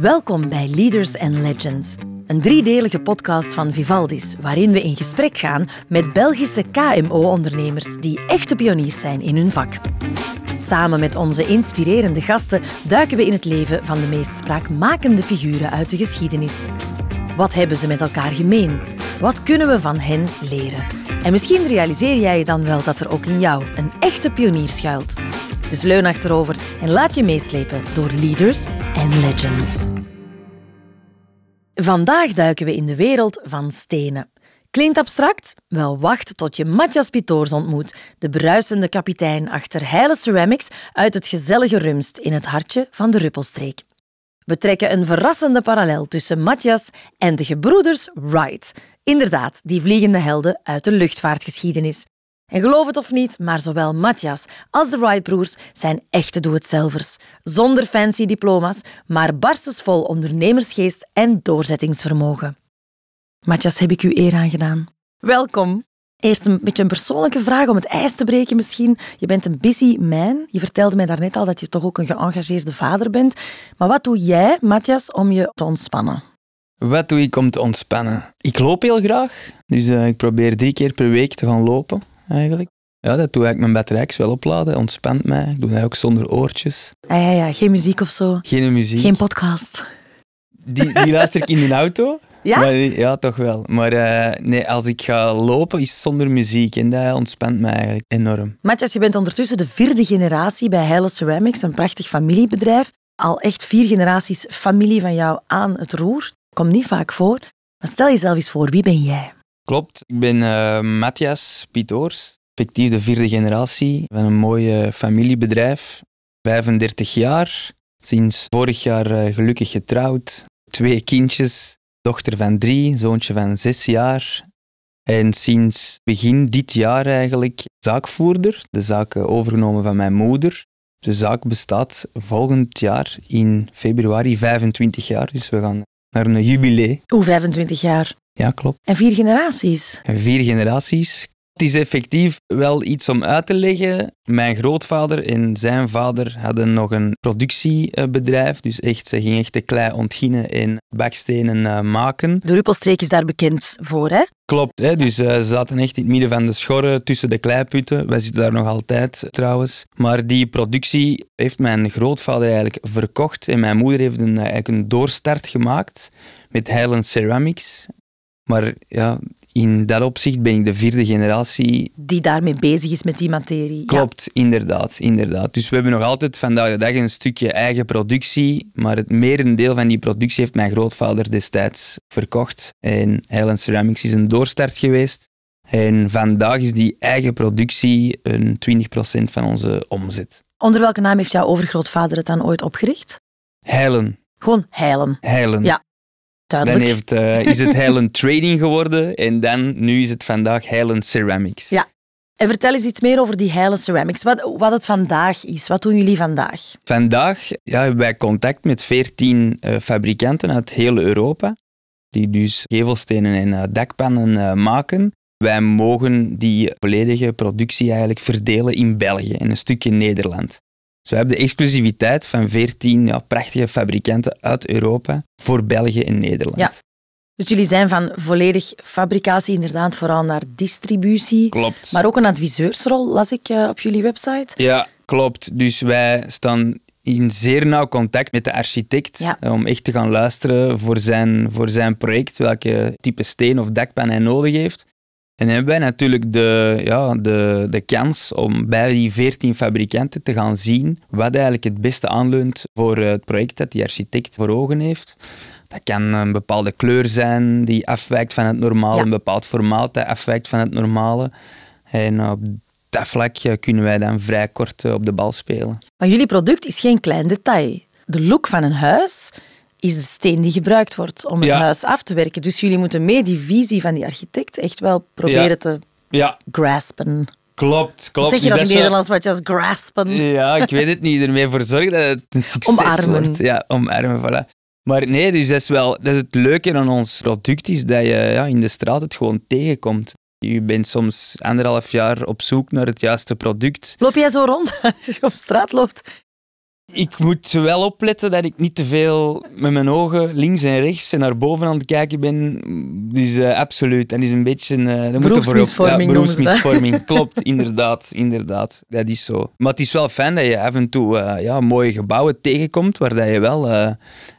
Welkom bij Leaders and Legends, een driedelige podcast van Vivaldis, waarin we in gesprek gaan met Belgische KMO-ondernemers die echte pioniers zijn in hun vak. Samen met onze inspirerende gasten duiken we in het leven van de meest spraakmakende figuren uit de geschiedenis. Wat hebben ze met elkaar gemeen? Wat kunnen we van hen leren? En misschien realiseer jij je dan wel dat er ook in jou een echte pionier schuilt. Dus leun achterover en laat je meeslepen door leaders en legends. Vandaag duiken we in de wereld van stenen. Klinkt abstract? Wel, wacht tot je Matthias Pitoors ontmoet, de bruisende kapitein achter Heile Ceramics uit het gezellige Rumst in het hartje van de Ruppelstreek. We trekken een verrassende parallel tussen Matthias en de gebroeders Wright. Inderdaad, die vliegende helden uit de luchtvaartgeschiedenis. En geloof het of niet, maar zowel Matthias als de Wright-broers zijn echte doe-het-zelvers. Zonder fancy diploma's, maar barstensvol ondernemersgeest en doorzettingsvermogen. Matthias, heb ik u eer aangedaan. Welkom. Eerst een beetje een persoonlijke vraag om het ijs te breken misschien. Je bent een busy man. Je vertelde mij daarnet al dat je toch ook een geëngageerde vader bent. Maar wat doe jij, Matthias, om je te ontspannen? Wat doe ik om te ontspannen? Ik loop heel graag. Dus uh, ik probeer drie keer per week te gaan lopen, eigenlijk. Ja, dat doe ik mijn batterijks wel opladen. Ontspant mij. Ik doe dat ook zonder oortjes. Ah, ja, ja, geen muziek of zo. Geen muziek. Geen podcast. Die, die luister ik in de auto. Ja? Maar, ja, toch wel. Maar uh, nee, als ik ga lopen, is het zonder muziek. En dat ontspant mij eigenlijk enorm. Matthias, je bent ondertussen de vierde generatie bij Heile Ceramics, een prachtig familiebedrijf. Al echt vier generaties familie van jou aan het roer. Komt niet vaak voor. Maar stel jezelf eens voor, wie ben jij? Klopt, ik ben uh, Matthias Pitoors, effectief de vierde generatie van een mooi familiebedrijf. 35 jaar, sinds vorig jaar uh, gelukkig getrouwd, twee kindjes, dochter van drie, zoontje van zes jaar. En sinds begin dit jaar eigenlijk zaakvoerder, de zaak overgenomen van mijn moeder. De zaak bestaat volgend jaar in februari 25 jaar, dus we gaan naar een jubilee. Hoe 25 jaar? Ja, klopt. En vier generaties? En vier generaties. Het is effectief wel iets om uit te leggen. Mijn grootvader en zijn vader hadden nog een productiebedrijf. Dus echt, ze gingen echt de klei ontginnen en bakstenen maken. De Ruppelstreek is daar bekend voor, hè? Klopt, hè? dus uh, ze zaten echt in het midden van de schorren tussen de kleiputten. Wij zitten daar nog altijd trouwens. Maar die productie heeft mijn grootvader eigenlijk verkocht. En mijn moeder heeft een, eigenlijk een doorstart gemaakt met Highland Ceramics. Maar ja, in dat opzicht ben ik de vierde generatie. Die daarmee bezig is met die materie. Klopt, ja. inderdaad, inderdaad. Dus we hebben nog altijd vandaag de dag een stukje eigen productie, maar het merendeel van die productie heeft mijn grootvader destijds verkocht. En Highland Ceramics is een doorstart geweest. En vandaag is die eigen productie een 20% van onze omzet. Onder welke naam heeft jouw overgrootvader het dan ooit opgericht? Heilen. Gewoon Heilen. Heilen. Ja, Duidelijk. Dan heeft, uh, is het Highland Trading geworden en dan, nu is het vandaag Highland Ceramics. Ja. En vertel eens iets meer over die Highland Ceramics. Wat, wat het vandaag is. Wat doen jullie vandaag? Vandaag ja, hebben wij contact met 14 uh, fabrikanten uit heel Europa, die dus gevelstenen en uh, dakpannen maken. Wij mogen die volledige productie eigenlijk verdelen in België en een stukje Nederland. We hebben de exclusiviteit van 14 ja, prachtige fabrikanten uit Europa voor België en Nederland. Ja. Dus jullie zijn van volledig fabricatie inderdaad vooral naar distributie. Klopt. Maar ook een adviseursrol, las ik uh, op jullie website. Ja, klopt. Dus wij staan in zeer nauw contact met de architect ja. om echt te gaan luisteren voor zijn, voor zijn project, welke type steen of dakpan hij nodig heeft. En hebben wij natuurlijk de, ja, de, de kans om bij die 14 fabrikanten te gaan zien wat eigenlijk het beste aanleunt voor het project dat die architect voor ogen heeft. Dat kan een bepaalde kleur zijn die afwijkt van het normale, Ja. een bepaald formaat dat afwijkt van het normale. En op dat vlak ja, kunnen wij dan vrij kort eh, op de bal spelen. Maar jullie product is geen klein detail. De look van een huis is de steen die gebruikt wordt om het Ja. huis af te werken. Dus jullie moeten mee die visie van die architect echt wel proberen Ja. te Ja, graspen. klopt. klopt. Zeg je dat in Nederlands, wat je als graspen? Ja, ik weet het niet. Ermee voor zorgen dat het een succes Omarmen. wordt. Ja, omarmen, voilà. Maar nee, dus dat is wel dat is het leuke aan ons product, is dat je ja, in de straat het gewoon tegenkomt. Je bent soms anderhalf jaar op zoek naar het juiste product. Loop jij zo rond als je op straat loopt? Ik moet wel opletten dat ik niet te veel met mijn ogen links en rechts en naar boven aan het kijken ben. Dus uh, absoluut, dat is een beetje... Uh, beroepsmisvorming ja, beroepsmisvorming. Klopt, inderdaad, inderdaad. Dat is zo. Maar het is wel fijn dat je af en toe uh, ja, mooie gebouwen tegenkomt waar dat je wel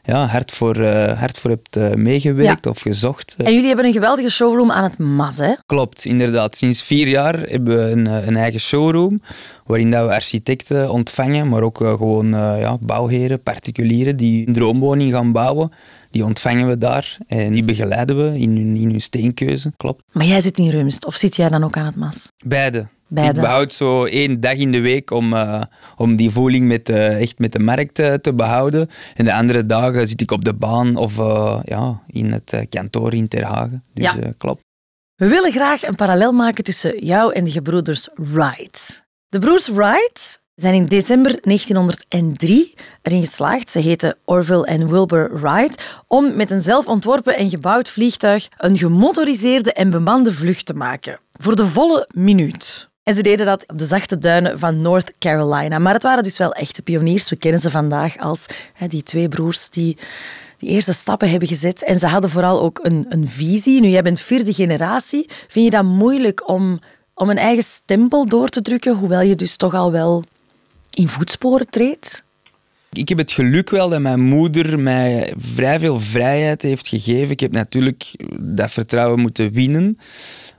ja, hard, voor, hard voor hebt meegewerkt of gezocht. En jullie hebben een geweldige showroom aan het MAS, hè? Klopt, inderdaad. Sinds vier jaar hebben we een, een eigen showroom waarin dat we architecten ontvangen, maar ook gewoon ja, bouwheren, particulieren die een droomwoning gaan bouwen. Die ontvangen we daar en die begeleiden we in hun, in hun steenkeuze, klopt. Maar jij zit in Rumst, of zit jij dan ook aan het mas? Beide. Beide. Ik behoud zo één dag in de week om, uh, om die voeling met, uh, echt met de markt uh, te behouden. En de andere dagen zit ik op de baan of ja, in het kantoor in Terhagen. Dus ja. klopt. We willen graag een parallel maken tussen jou en de gebroeders Wright. De broers Wright zijn in december 1903 erin geslaagd, ze heten Orville en Wilbur Wright, om met een zelf ontworpen en gebouwd vliegtuig een gemotoriseerde en bemande vlucht te maken. Voor de volle minuut. En ze deden dat op de zachte duinen van North Carolina. Maar het waren dus wel echte pioniers. We kennen ze vandaag als hè, die twee broers die die eerste stappen hebben gezet. En ze hadden vooral ook een, een visie. Nu, jij bent vierde generatie. Vind je dat moeilijk om, om een eigen stempel door te drukken, hoewel je dus toch al wel in voetsporen treedt? Ik heb het geluk wel dat mijn moeder mij vrij veel vrijheid heeft gegeven. Ik heb natuurlijk dat vertrouwen moeten winnen.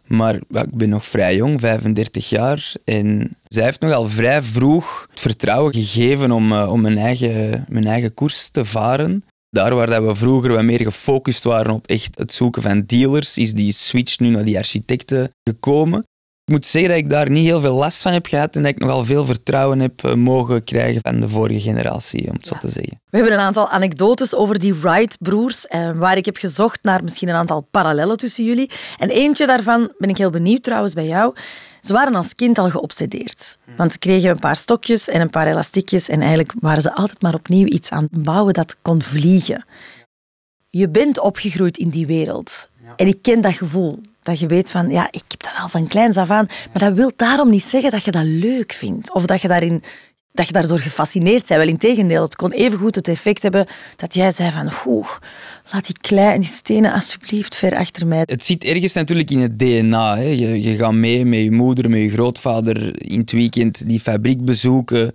Maar ik ben nog vrij jong, 35 jaar. En zij heeft nogal vrij vroeg het vertrouwen gegeven om, uh, om mijn, eigen, mijn eigen koers te varen. Daar waar dat we vroeger wat meer gefocust waren op echt het zoeken van dealers, is die switch nu naar die architecten gekomen. Ik moet zeggen dat ik daar niet heel veel last van heb gehad en dat ik nogal veel vertrouwen heb eh, mogen krijgen van de vorige generatie, om het zo te zeggen. We hebben een aantal anekdotes over die Wright-broers, eh, waar ik heb gezocht naar misschien een aantal parallellen tussen jullie. En eentje daarvan ben ik heel benieuwd trouwens bij jou. Ze waren als kind al geobsedeerd. Want ze kregen een paar stokjes en een paar elastiekjes en eigenlijk waren ze altijd maar opnieuw iets aan het bouwen dat kon vliegen. Je bent opgegroeid in die wereld. En ik ken dat gevoel. Dat je weet van, ja, ik heb dat al van kleins af aan. Maar dat wil daarom niet zeggen dat je dat leuk vindt. Of dat je, daarin, dat je daardoor gefascineerd bent. Wel, in tegendeel, het kon evengoed het effect hebben dat jij zei van, oeh, laat die klei en die stenen alsjeblieft ver achter mij. Het zit ergens natuurlijk in het DNA. Hè. Je, je gaat mee met je moeder, met je grootvader in het weekend die fabriek bezoeken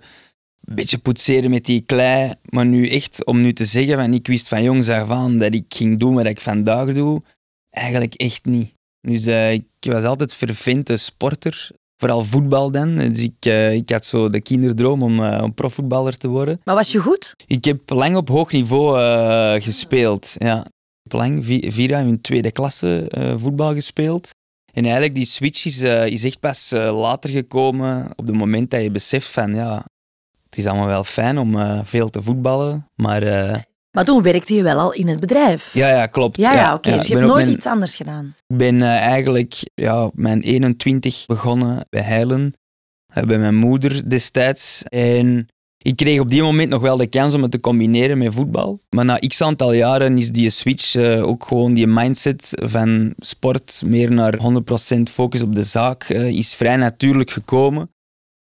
een beetje poetseren met die klei. Maar nu echt, om nu te zeggen van ik wist van jongs af aan dat ik ging doen wat ik vandaag doe, eigenlijk echt niet. Dus uh, ik was altijd vervente sporter. Vooral voetbal dan. Dus ik, uh, ik had zo de kinderdroom om, uh, om profvoetballer te worden. Maar was je goed? Ik heb lang op hoog niveau gespeeld. Ja. Ik heb lang, vier jaar in tweede klasse voetbal gespeeld. En eigenlijk die switch is, is echt pas later gekomen op het moment dat je beseft van ja, het is allemaal wel fijn om veel te voetballen, maar maar toen werkte je wel al in het bedrijf. Ja, ja klopt. Ja, ja, oké. Dus je hebt nooit iets anders gedaan. Ik ben uh, eigenlijk ja, mijn 21 begonnen bij Heilen. Uh, bij mijn moeder destijds. En ik kreeg op die moment nog wel de kans om het te combineren met voetbal. Maar na x aantal jaren is die switch uh, ook gewoon die mindset van sport meer naar 100% focus op de zaak is vrij natuurlijk gekomen.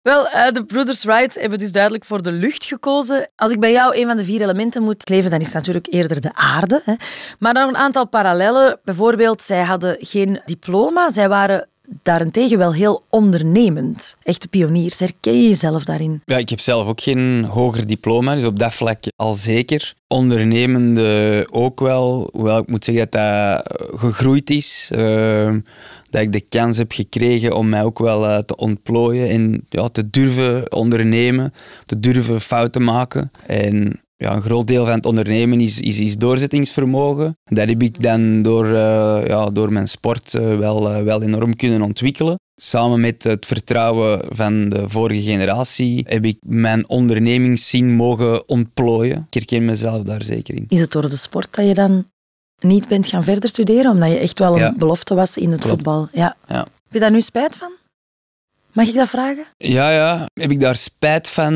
Wel, uh, de Brothers Wright hebben dus duidelijk voor de lucht gekozen. Als ik bij jou een van de vier elementen moet leven, dan is het natuurlijk eerder de aarde. Hè. Maar nog een aantal parallellen. Bijvoorbeeld, zij hadden geen diploma. Zij waren daarentegen wel heel ondernemend. Echte pioniers. Herken je jezelf daarin? Ja, ik heb zelf ook geen hoger diploma, dus op dat vlak al zeker. Ondernemende ook wel, hoewel ik moet zeggen dat dat gegroeid is. Uh, dat ik de kans heb gekregen om mij ook wel uh, te ontplooien en ja, te durven ondernemen, te durven fouten maken. En ja, een groot deel van het ondernemen is, is, is doorzettingsvermogen. Dat heb ik dan door, uh, ja, door mijn sport uh, wel, wel enorm kunnen ontwikkelen. Samen met het vertrouwen van de vorige generatie heb ik mijn ondernemingszin mogen ontplooien. Ik herken mezelf daar zeker in. Is het door de sport dat je dan niet bent gaan verder studeren, omdat je echt wel een belofte was in het voetbal. Ja. ja. Heb je daar nu spijt van? Mag ik dat vragen? Ja, ja. Heb ik daar spijt van?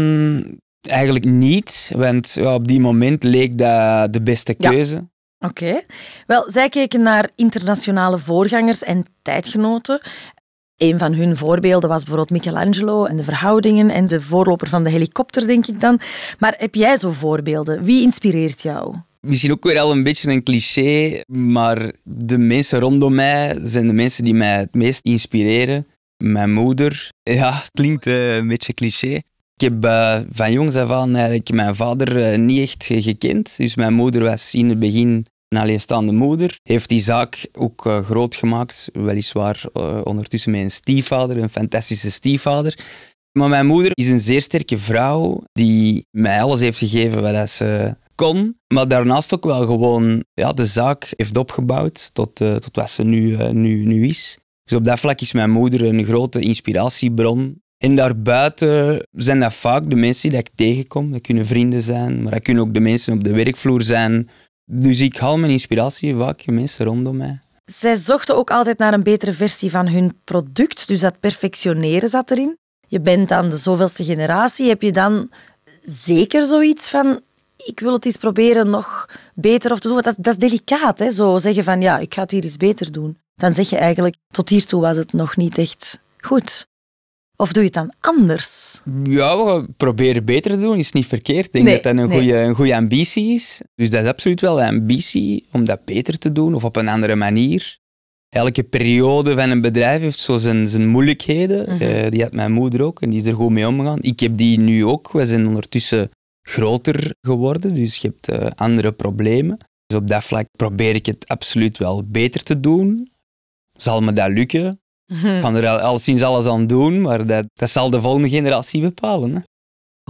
Eigenlijk niet, want ja, op die moment leek dat de beste keuze. Oké. Wel, zij keken naar internationale voorgangers en tijdgenoten. Een van hun voorbeelden was bijvoorbeeld Michelangelo en de verhoudingen en de voorloper van de helikopter, denk ik dan. Maar heb jij zo voorbeelden? Wie inspireert jou? Misschien ook weer al een beetje een cliché, maar de mensen rondom mij zijn de mensen die mij het meest inspireren. Mijn moeder, ja, het klinkt uh, een beetje cliché. Ik heb uh, van jongs af aan eigenlijk mijn vader uh, niet echt gekend. Dus mijn moeder was in het begin een alleenstaande moeder. Heeft die zaak ook uh, groot gemaakt, weliswaar ondertussen met een stiefvader, een fantastische stiefvader. Maar mijn moeder is een zeer sterke vrouw die mij alles heeft gegeven wat ze kon, maar daarnaast ook wel gewoon ja, de zaak heeft opgebouwd tot, tot wat ze nu, nu, nu is. Dus op dat vlak is mijn moeder een grote inspiratiebron. En daarbuiten zijn dat vaak de mensen die ik tegenkom. Dat kunnen vrienden zijn, maar dat kunnen ook de mensen op de werkvloer zijn. Dus ik haal mijn inspiratie vaak in mensen rondom mij. Zij zochten ook altijd naar een betere versie van hun product, dus dat perfectioneren zat erin. Je bent dan de zoveelste generatie. Heb je dan zeker zoiets van ik wil het eens proberen nog beter of te doen. Dat, dat is delicaat, hè? zo zeggen van ja, ik ga het hier eens beter doen. Dan zeg je eigenlijk, tot hiertoe was het nog niet echt goed. Of doe je het dan anders? Ja, we proberen beter te doen is niet verkeerd. Ik denk dat dat een, nee. goede, een goede ambitie is. Dus dat is absoluut wel een ambitie om dat beter te doen of op een andere manier. Elke periode van een bedrijf heeft zo zijn, zijn moeilijkheden. Mm -hmm. uh, die had mijn moeder ook en die is er goed mee omgegaan. Ik heb die nu ook. We zijn ondertussen groter geworden, dus je hebt uh, andere problemen. Dus op dat vlak probeer ik het absoluut wel beter te doen. Zal me dat lukken? Ik kan er al, al sinds alles aan doen, maar dat, dat zal de volgende generatie bepalen. Hè.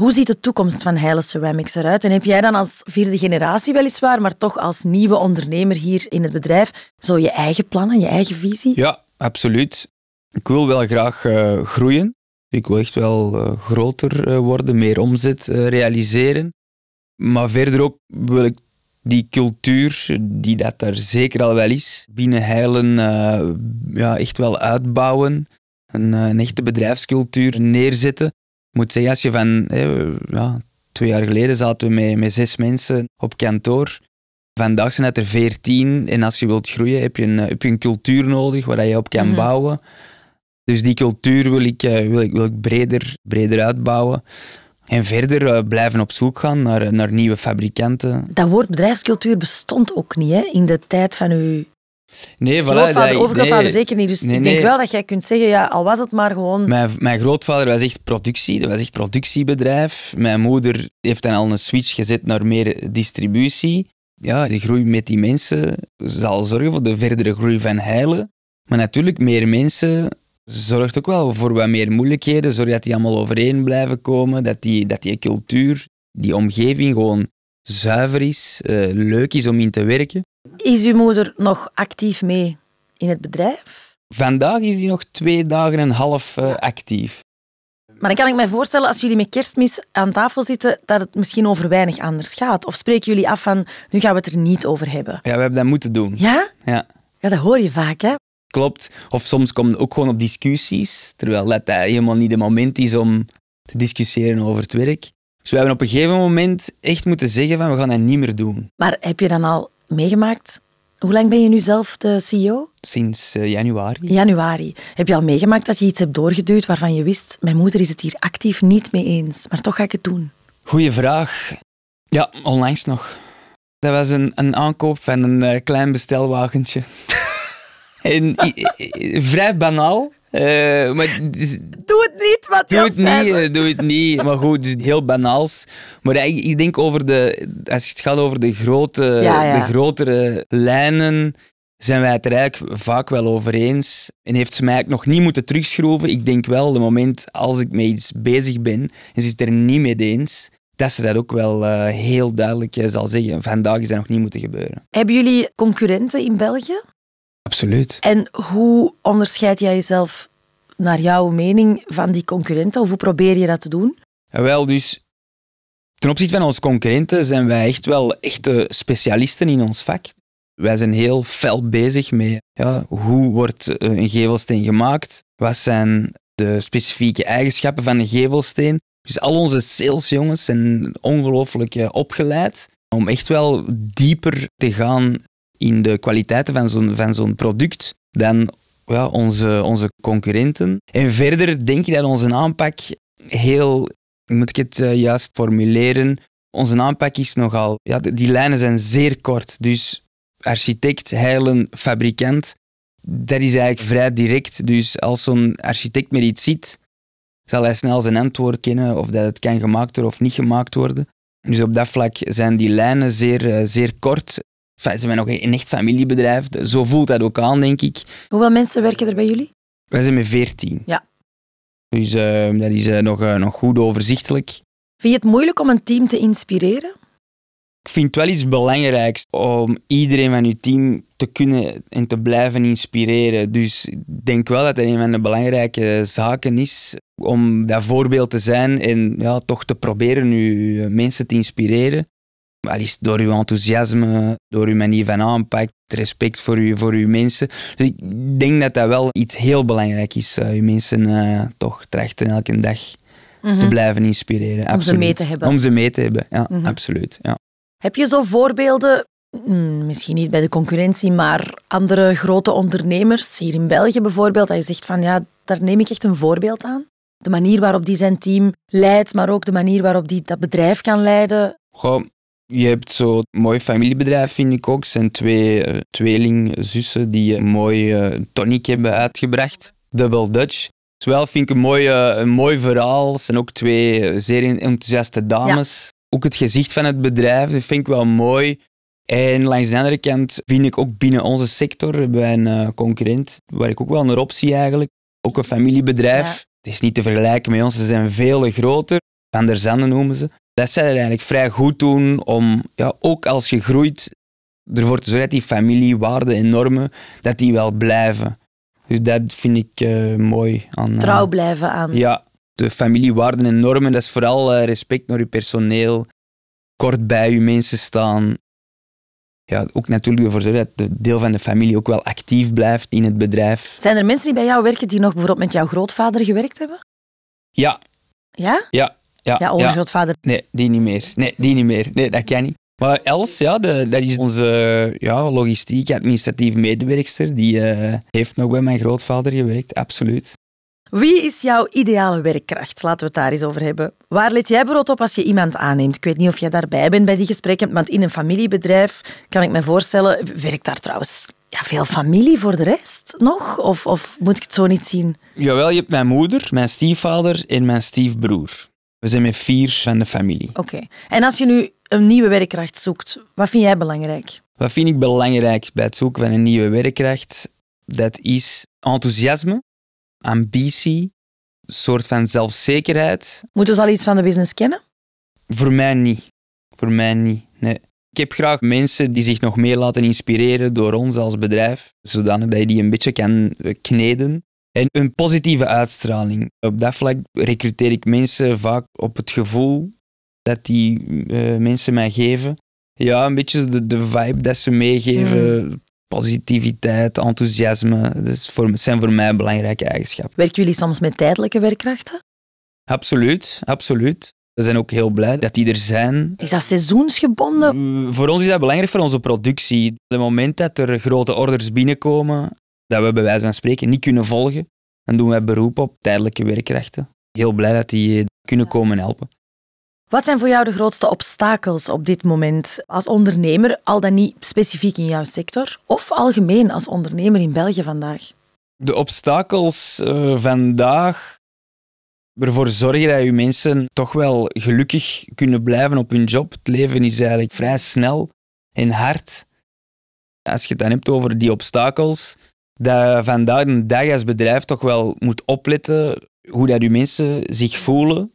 Hoe ziet de toekomst van Heile Ceramics eruit? En heb jij dan als vierde generatie weliswaar, maar toch als nieuwe ondernemer hier in het bedrijf, zo je eigen plannen, je eigen visie? Ja, absoluut. Ik wil wel graag uh, groeien. Ik wil echt wel uh, groter uh, worden, meer omzet uh, realiseren. Maar verder ook wil ik die cultuur, die dat er zeker al wel is, binnen Heilen ja, echt wel uitbouwen. Een, een, echte bedrijfscultuur neerzetten. Ik moet zeggen, als je van ja, twee jaar geleden zaten we met, met zes mensen op kantoor. Vandaag zijn het er veertien. En als je wilt groeien, heb je een, heb je een cultuur nodig waar je op kan mm -hmm. bouwen. Dus die cultuur wil ik, wil ik, wil ik breder, breder uitbouwen. En verder uh, blijven op zoek gaan naar, naar nieuwe fabrikanten. Dat woord bedrijfscultuur bestond ook niet hè, in de tijd van uw Nee, voilà, grootvader, overgrootvader nee, zeker niet. Dus nee, ik denk nee. wel dat jij kunt zeggen, ja, al was het maar gewoon... Mijn, mijn grootvader was echt productie, dat was echt productiebedrijf. Mijn moeder heeft dan al een switch gezet naar meer distributie. Ja, de groei met die mensen zal zorgen voor de verdere groei van Heilen. Maar natuurlijk, meer mensen zorgt ook wel voor wat meer moeilijkheden. Zorg dat die allemaal overeen blijven komen. Dat die, dat die cultuur, die omgeving gewoon zuiver is, uh, leuk is om in te werken. Is uw moeder nog actief mee in het bedrijf? Vandaag is die nog twee dagen en een half uh, actief. Maar dan kan ik mij voorstellen, als jullie met kerstmis aan tafel zitten, dat het misschien over weinig anders gaat. Of spreken jullie af van, nu gaan we het er niet over hebben? Ja, we hebben dat moeten doen. Ja? Ja. Ja, dat hoor je vaak, hè? Klopt. Of soms komt het ook gewoon op discussies, terwijl dat helemaal niet het moment is om te discussiëren over het werk. Dus we hebben op een gegeven moment echt moeten zeggen van we gaan dat niet meer doen. Maar heb je dan al meegemaakt? Hoe lang ben je nu zelf de CEO? Sinds uh, januari. Januari. Heb je al meegemaakt dat je iets hebt doorgeduwd waarvan je wist, mijn moeder is het hier actief niet mee eens, maar toch ga ik het doen? Goeie vraag. Ja, onlangs nog. Dat was een, een aankoop van een uh, klein bestelwagentje. En, vrij banaal. Uh, maar, doe het niet, wat Doe het niet, doe het niet. Maar goed, dus heel banaals. Maar ik, ik denk over de, als het gaat over de, grote, ja, ja. de grotere lijnen, zijn wij het er eigenlijk vaak wel over eens. En heeft ze mij eigenlijk nog niet moeten terugschroeven. Ik denk wel, de moment als ik met iets bezig ben en ze is het er niet mee eens, dat ze dat ook wel uh, heel duidelijk zal zeggen. Vandaag is dat nog niet moeten gebeuren. Hebben jullie concurrenten in België? Absoluut. En hoe onderscheid jij jezelf naar jouw mening van die concurrenten? Of hoe probeer je dat te doen? Ja, wel, dus ten opzichte van onze concurrenten zijn wij echt wel echte specialisten in ons vak. Wij zijn heel fel bezig met ja, hoe wordt een gevelsteen gemaakt? Wat zijn de specifieke eigenschappen van een gevelsteen? Dus al onze salesjongens zijn ongelooflijk opgeleid om echt wel dieper te gaan in de kwaliteiten van zo'n, van zo'n product dan ja, onze, onze concurrenten. En verder denk ik dat onze aanpak heel, moet ik het eh, juist formuleren, onze aanpak is nogal, ja, die lijnen zijn zeer kort. Dus architect, heilen, fabrikant, dat is eigenlijk vrij direct. Dus als zo'n architect met iets ziet, zal hij snel zijn antwoord kennen of dat het kan gemaakt worden of niet gemaakt worden. Dus op dat vlak zijn die lijnen zeer, eh, zeer kort. Enfin, ze zijn nog een echt familiebedrijf. Zo voelt dat ook aan, denk ik. Hoeveel mensen werken er bij jullie? Wij zijn met veertien. Ja. Dus uh, dat is uh, nog, uh, nog goed overzichtelijk. Vind je het moeilijk om een team te inspireren? Ik vind het wel iets belangrijks om iedereen van je team te kunnen en te blijven inspireren. Dus ik denk wel dat dat een van de belangrijke zaken is om dat voorbeeld te zijn en ja, toch te proberen je mensen te inspireren. Al is door uw enthousiasme, door uw manier van aanpak, het respect voor uw, voor uw mensen. Dus ik denk dat dat wel iets heel belangrijk is, uh, uw mensen uh, toch trachten elke dag mm -hmm. te blijven inspireren. Om absoluut. ze mee te hebben. Om ze mee te hebben, ja, mm -hmm. absoluut. Ja. Heb je zo voorbeelden, misschien niet bij de concurrentie, maar andere grote ondernemers, hier in België bijvoorbeeld, dat je zegt van ja, daar neem ik echt een voorbeeld aan? De manier waarop die zijn team leidt, maar ook de manier waarop die dat bedrijf kan leiden. Goh, je hebt zo'n mooi familiebedrijf, vind ik ook. Het zijn twee uh, tweelingzussen die een mooi uh, tonic hebben uitgebracht. Double Dutch. Zowel vind ik een mooi, uh, een mooi verhaal. Het zijn ook twee zeer enthousiaste dames. Ja. Ook het gezicht van het bedrijf, dat vind ik wel mooi. En langs de andere kant vind ik ook binnen onze sector, hebben wij een concurrent, waar ik ook wel naar optie eigenlijk. Ook een familiebedrijf. Ja. Het is niet te vergelijken met ons, ze zijn veel groter. Van der Zanden noemen ze. Dat zij er eigenlijk vrij goed doen om, ja, ook als je groeit, ervoor te zorgen dat die familiewaarden en normen, dat die wel blijven. Dus dat vind ik uh, mooi. Aan, uh, Trouw blijven aan. Ja, de familiewaarden en normen, dat is vooral uh, respect naar je personeel, kort bij je mensen staan. Ja, ook natuurlijk ervoor zorgen dat de deel van de familie ook wel actief blijft in het bedrijf. Zijn er mensen die bij jou werken die nog bijvoorbeeld met jouw grootvader gewerkt hebben? Ja. Ja? Ja, ja, ja, overgrootvader. Ja. Nee, die niet meer. Nee, die niet meer. Nee, dat kan niet. Maar Els, ja, de, dat is onze ja, logistiek, administratieve medewerkster. Die uh, heeft nog bij mijn grootvader gewerkt, absoluut. Wie is jouw ideale werkkracht? Laten we het daar eens over hebben. Waar let jij brood op als je iemand aanneemt? Ik weet niet of jij daarbij bent bij die gesprekken, want in een familiebedrijf kan ik me voorstellen, werkt daar trouwens ja, veel familie voor de rest nog? Of, of moet ik het zo niet zien? Jawel, je hebt mijn moeder, mijn stiefvader en mijn stiefbroer. We zijn met vier van de familie. Oké. Okay. En als je nu een nieuwe werkkracht zoekt, wat vind jij belangrijk? Wat vind ik belangrijk bij het zoeken van een nieuwe werkkracht? Dat is enthousiasme, ambitie, een soort van zelfzekerheid. Moeten ze al iets van de business kennen? Voor mij niet. Voor mij niet, nee. Ik heb graag mensen die zich nog meer laten inspireren door ons als bedrijf, zodanig dat je die een beetje kan kneden. En een positieve uitstraling. Op dat vlak recruteer ik mensen vaak op het gevoel dat die uh, mensen mij geven. Ja, een beetje de, de vibe dat ze meegeven. Mm. Positiviteit, enthousiasme. Dat is voor, zijn voor mij belangrijke eigenschappen. Werken jullie soms met tijdelijke werkkrachten? Absoluut, absoluut. We zijn ook heel blij dat die er zijn. Is dat seizoensgebonden? Voor ons is dat belangrijk voor onze productie. Op het moment dat er grote orders binnenkomen, dat we bij wijze van spreken niet kunnen volgen, dan doen wij beroep op tijdelijke werkkrachten. Heel blij dat die kunnen komen helpen. Wat zijn voor jou de grootste obstakels op dit moment als ondernemer, al dan niet specifiek in jouw sector, of algemeen als ondernemer in België vandaag? De obstakels uh, vandaag ervoor zorgen dat je mensen toch wel gelukkig kunnen blijven op hun job. Het leven is eigenlijk vrij snel en hard. Als je het dan hebt over die obstakels, dat vandaag de dag als bedrijf toch wel moet opletten hoe dat je mensen zich voelen.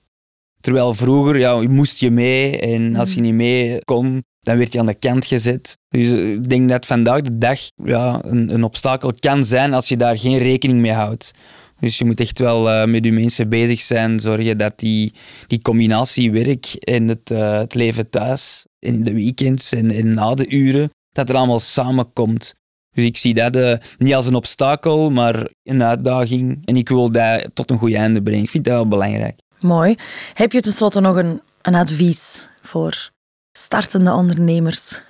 Terwijl vroeger ja, moest je mee en als je niet mee kon, dan werd je aan de kant gezet. Dus eh, ik denk dat vandaag de dag ja, een, een obstakel kan zijn als je daar geen rekening mee houdt. Dus je moet echt wel uh, met je mensen bezig zijn, zorgen dat die, die combinatie werk en het, uh, het leven thuis, in de weekends en, en na de uren, dat er allemaal samenkomt. Dus ik zie dat uh, niet als een obstakel, maar een uitdaging. En ik wil dat tot een goed einde brengen. Ik vind dat wel belangrijk. Mooi. Heb je tenslotte nog een, een advies voor startende ondernemers?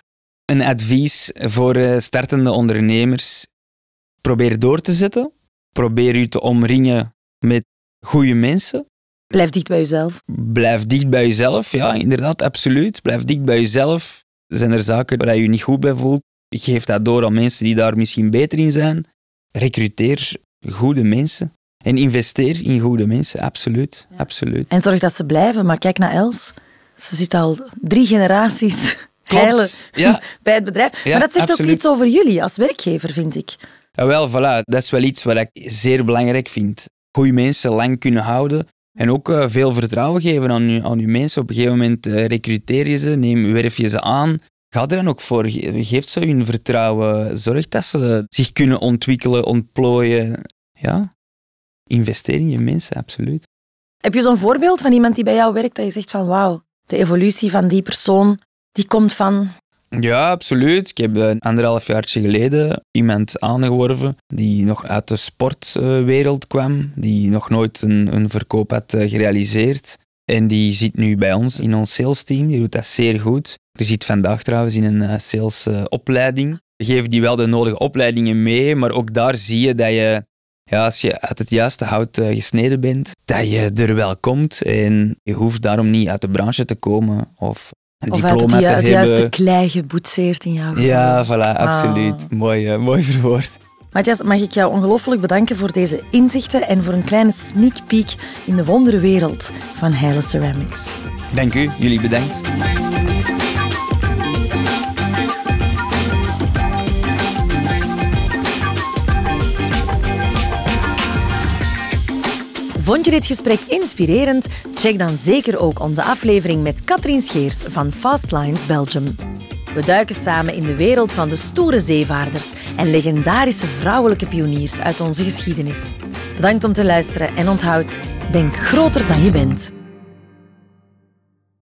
Een advies voor uh, startende ondernemers. Probeer door te zetten. Probeer je te omringen met goede mensen. Blijf dicht bij jezelf. Blijf dicht bij jezelf, ja, inderdaad, absoluut. Blijf dicht bij jezelf. Zijn er zaken waar je je niet goed bij voelt? Geef dat door aan mensen die daar misschien beter in zijn. Recruteer goede mensen. En investeer in goede mensen, absoluut. absoluut. En zorg dat ze blijven. Maar kijk naar Els. Ze zit al drie generaties heilen ja. bij het bedrijf. Ja, maar dat zegt absoluut. ook iets over jullie als werkgever, vind ik. Ja, wel, voilà. Dat is wel iets wat ik zeer belangrijk vind. Goede mensen lang kunnen houden. En ook eh, veel vertrouwen geven aan je, aan uw mensen. Op een gegeven moment eh, recruteer je ze, neem, werf je ze aan. Ga er dan ook voor. Ge- Geef ze hun vertrouwen. Zorg dat ze zich kunnen ontwikkelen, ontplooien. Ja, investeer in je mensen, absoluut. Heb je zo'n voorbeeld van iemand die bij jou werkt dat je zegt van wauw, de evolutie van die persoon, die komt van... Ja, absoluut. Ik heb een anderhalf jaartje geleden iemand aangeworven die nog uit de sportwereld kwam, die nog nooit een, een verkoop had eh, gerealiseerd. En die zit nu bij ons in ons sales team. Die doet dat zeer goed. Die zit vandaag trouwens in een eh, salesopleiding. We geven die wel de nodige opleidingen mee, maar ook daar zie je dat je, ja, als je uit het juiste hout eh, gesneden bent, dat je er wel komt. En je hoeft daarom niet uit de branche te komen of een Of uit het, diploma te het hebben. juiste klei geboetseerd in jouw geval. Ja, voilà, absoluut. Mooi, eh, mooi verwoord. Matthias, mag ik jou ongelooflijk bedanken voor deze inzichten en voor een kleine sneak peek in de wonderwereld van Heile Ceramics. Dank u, jullie bedankt. Vond je dit gesprek inspirerend? Check dan zeker ook onze aflevering met Katrien Scheers van Fastlines Belgium. We duiken samen in de wereld van de stoere zeevaarders en legendarische vrouwelijke pioniers uit onze geschiedenis. Bedankt om te luisteren en onthoud, denk groter dan je bent.